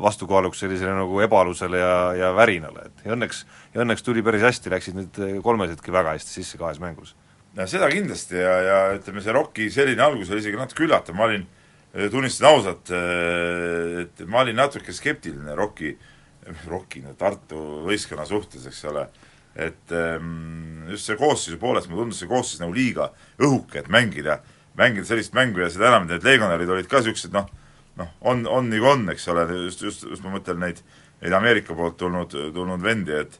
vastukaaluks sellisele nagu ebalusele ja, ja värinale, et ja õnneks, ja õnneks tuli päris hästi, läksid need kolmesedki väga hästi sisse kahes mängus no seda kindlasti ja, ja ütleme, see Rocki selline algus oli isegi natuke üllatav, ma olin, tunnistan ausalt, et ma olin natuke skeptiline Rocki, Rocki, no Tartu võistkonna suhtes, eks ole, et ehm, just see koosseisu poolest mulle tundus see koosseis nagu liiga õhuke, et mängida, mängida sellist mängu ja seda enam, et need legionärid olid ka niisugused noh, noh, on, on nagu on, eks ole, just, just, just ma mõtlen neid, neid Ameerika poolt tulnud, tulnud vendi, et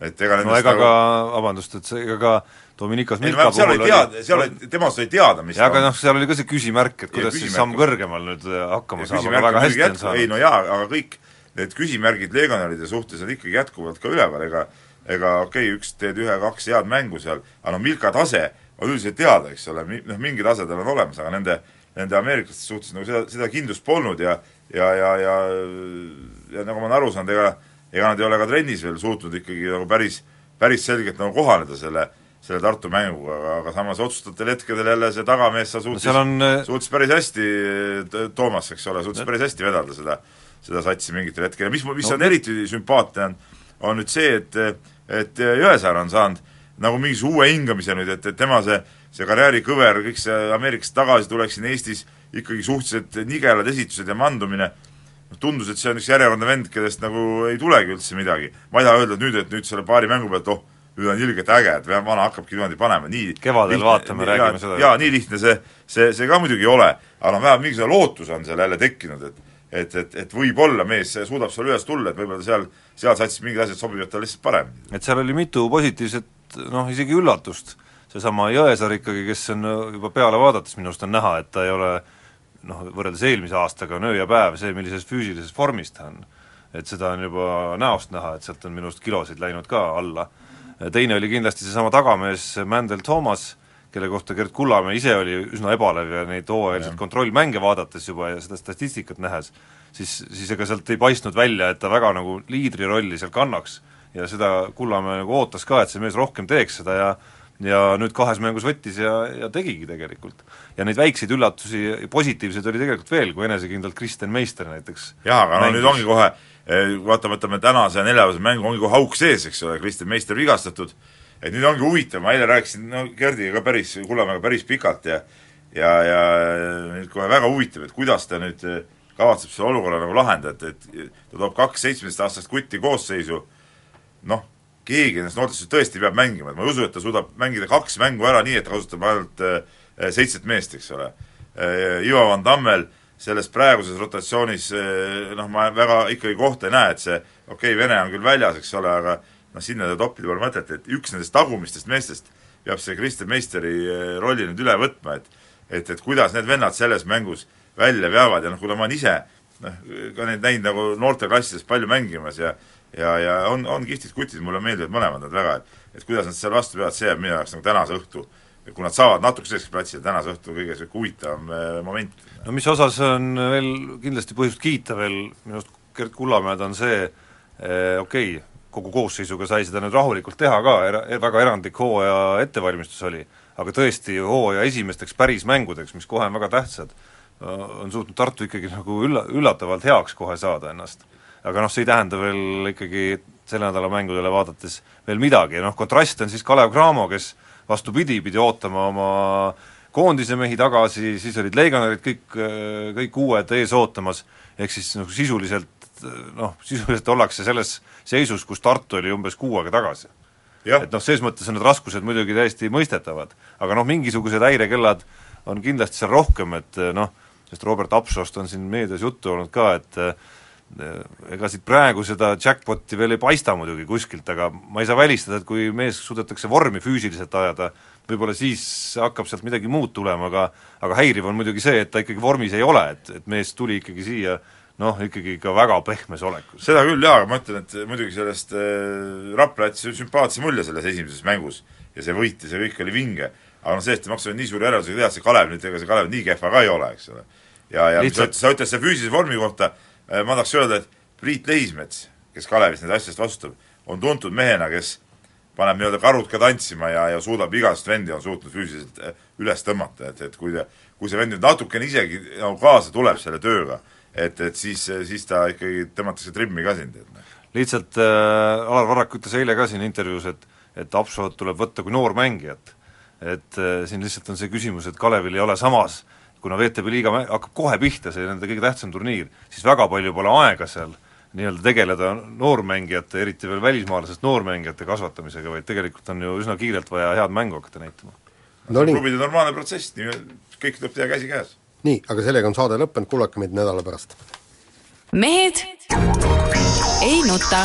et ega no ega nagu... ka, vabandust, et see, ega ka Dominikas Milka puhul oli teada, seal oli, temast oli teada, mis jaa, aga noh, seal oli ka see küsimärk, et kuidas siis samm kõrgemal nüüd äh, hakkama saab, aga väga hästi on saanud. ei no jaa, aga kõik need küsimärgid legionäride suhtes on ikkagi jätkuvalt ka üleval, ega ega okei okay,, üks teed ühe-kaks head mängu seal, aga no Milka tase on üldiselt teada, eks ole, noh mingi tase tal on olemas, aga nende, nende ameeriklaste suhtes nagu seda, seda kindlust polnud ja ja, ja, ja ja nagu ma olen aru saanud, ega ega nad ei ole ka trennis veel suutnud ikkagi nagu päris, päris selgelt nagu kohaneda selle selle Tartu mänguga, aga, aga samas otsustatud hetkedel jälle see tagamees seal suutis no, on... Äh, suutis päris hästi, Toomas, eks ole, suutis päris hästi vedada seda, seda satsi mingitel hetkedel ja mis, mis no. on eriti sümpaatne, on, on nüüd see, et et Jõesaar on saanud nagu mingisuguse uue hingamise nüüd, et, et tema see, see karjäärikõver, kõik see Ameerikast tagasi tulek siin Eestis, ikkagi suhteliselt nigelad esitused ja mandumine, tundus, et see on üks järjekordne vend, kellest nagu ei tulegi üldse midagi. ma ei taha öelda, et nüüd, et nüüd selle paari mängu pealt oh, nüüd on ilgelt äge, et vana hakkabki niimoodi panema, nii kevadel lihtne, vaatame, räägime seda. jaa, nii lihtne see, see, see ka muidugi ei ole, aga noh, vähemalt mingisugune lootus on seal jälle tekkinud, et et, et, et võib-olla mees suudab sulle üles tulla, et võib-olla seal, seal satsis mingid asjad sobivad talle lihtsalt paremini. et seal oli mitu positiivset noh, isegi üllatust, seesama Jõesaar ikkagi, kes on juba peale vaadates minu arust on näha, et ta ei ole noh, võrreldes eelmise aastaga on öö ja päev see, millises füüsilises vormis ta on. et seda on juba näost näha, et sealt on minu arust kilosid läinud ka alla. teine oli kindlasti seesama tagamees Mandel Toomas, kelle kohta Gerd Kullamäe ise oli üsna ebalev ja neid hooajalisi kontrollmänge vaadates juba ja seda statistikat nähes, siis, siis ega sealt ei paistnud välja, et ta väga nagu liidri rolli seal kannaks. ja seda Kullamäe nagu ootas ka, et see mees rohkem teeks seda ja ja nüüd kahes mängus võttis ja, ja tegigi tegelikult. ja neid väikseid üllatusi, positiivseid oli tegelikult veel, kui enesekindlalt Kristen Meister näiteks jaa, aga no nüüd ongi kohe, eh, vaata, võtame tänase neljapäevase mängu, ongi kohe auk sees, eks ole, Kristen Meister vigastatud, et nüüd ongi huvitav, ma eile rääkisin no Gerdiga ka päris, Kullamäega päris pikalt ja ja, ja nüüd kohe väga huvitav, et kuidas ta nüüd eh, kavatseb selle olukorra nagu lahendada, et, et ta toob kaks seitsmeteistaastast kutti koosseisu, noh, keegi nendest noortest tõesti peab mängima, et ma ei usu, et ta suudab mängida kaks mängu ära nii, et ta kasutab ainult äh, seitset meest, eks ole äh,. Ivo Van Tammel selles praeguses rotatsioonis äh, noh, ma väga ikkagi kohta ei näe, et see okei okay,, Vene on küll väljas, eks ole, aga noh, sinna teda toppida pole mõtet, et üks nendest tagumistest meestest peab see Kristjan Meisteri äh, rolli nüüd üle võtma, et et, et kuidas need vennad selles mängus välja veavad ja noh, kuna ma olen ise noh, ka neid näinud nagu noorteklassides palju mängimas ja ja, ja on, on kihvtid kutid, mulle meeldivad mõlemad nad väga, et et kuidas nad seal vastu peavad, see jääb minu jaoks nagu tänase õhtu kui nad saavad natuke selliseks platsile, tänase õhtu kõige niisugune huvitavam äh, moment. no mis osas on veel kindlasti põhjust kiita veel minu arust Gerd Kullamäed, on see eh, okei okay,, kogu koosseisuga sai seda nüüd rahulikult teha ka, era-, väga erandlik hooaja ettevalmistus oli, aga tõesti hooaja esimesteks päris mängudeks, mis kohe on väga tähtsad, on suutnud Tartu ikkagi nagu ülla-, üllatavalt heaks kohe saada ennast. Aga noh, see ei tähenda veel ikkagi selle nädala mängudele vaadates veel midagi. Ja noh, kontrast on siis Kalev Cramo, kes vastupidi, pidi ootama oma koondise mehi tagasi, siis olid legionärid kõik, kõik uued ees ootamas, ehk siis nagu sisuliselt noh, sisuliselt ollakse selles seisus, kus Tartu oli umbes kuu aega tagasi. et noh, ses mõttes on need raskused muidugi täiesti mõistetavad, aga noh, mingisugused häirekellad on kindlasti seal rohkem, et noh, sest Robert Apsost on siin meedias juttu olnud ka, et ega siit praegu seda jackpoti veel ei paista muidugi kuskilt, aga ma ei saa välistada, et kui mees suudetakse vormi füüsiliselt ajada, võib-olla siis hakkab sealt midagi muud tulema, aga aga häiriv on muidugi see, et ta ikkagi vormis ei ole, et, et mees tuli ikkagi siia noh, ikkagi ikka väga pehmes olekus. seda küll jaa, aga ma ütlen, et muidugi sellest äh, Rapla jättis sümpaatse mulje selles esimeses mängus ja see võit ja see kõik oli vinge, aga noh, sellest ei maksa nii suuri järeldusi teha, see Kalev nüüd, ega see Kalev nii kehva ka ei ole, eks ole. ja, ja Lihtsalt... sa ütled selle füüsilise vormi kohta äh,, ma tahaks öelda, et Priit Leismets, kes Kalevis nende asjadest vastutab, on tuntud mehena, kes paneb nii-öelda karud ka tantsima ja, ja suudab igast vendi on suutnud füüsiliselt äh, üles tõmmata, et, et kui kui see vend nüüd natukene isegi nagu kaasa tuleb selle tööga, et, et siis, siis ta ikkagi tõmmatakse trimmi ka sind, noh. lihtsalt äh, Alar Varrak ütles eile ka siin intervjuus, et et Apsot tuleb võtta kui noormängijat. et äh, siin lihtsalt on see küsimus, et Kalevil ei ole samas, kuna VTB liiga hakkab kohe pihta, see nende kõige tähtsam turniir, siis väga palju pole aega seal nii-öelda tegeleda noormängijate, eriti veel välismaalasest noormängijate kasvatamisega, vaid tegelikult on ju üsna kiirelt vaja head mängu hakata näitama. no klubide normaalne protsess, nii kõik tuleb teha käsikäes nii, aga sellega on saade lõppenud, kuulake meid nädala pärast. mehed ei nuta.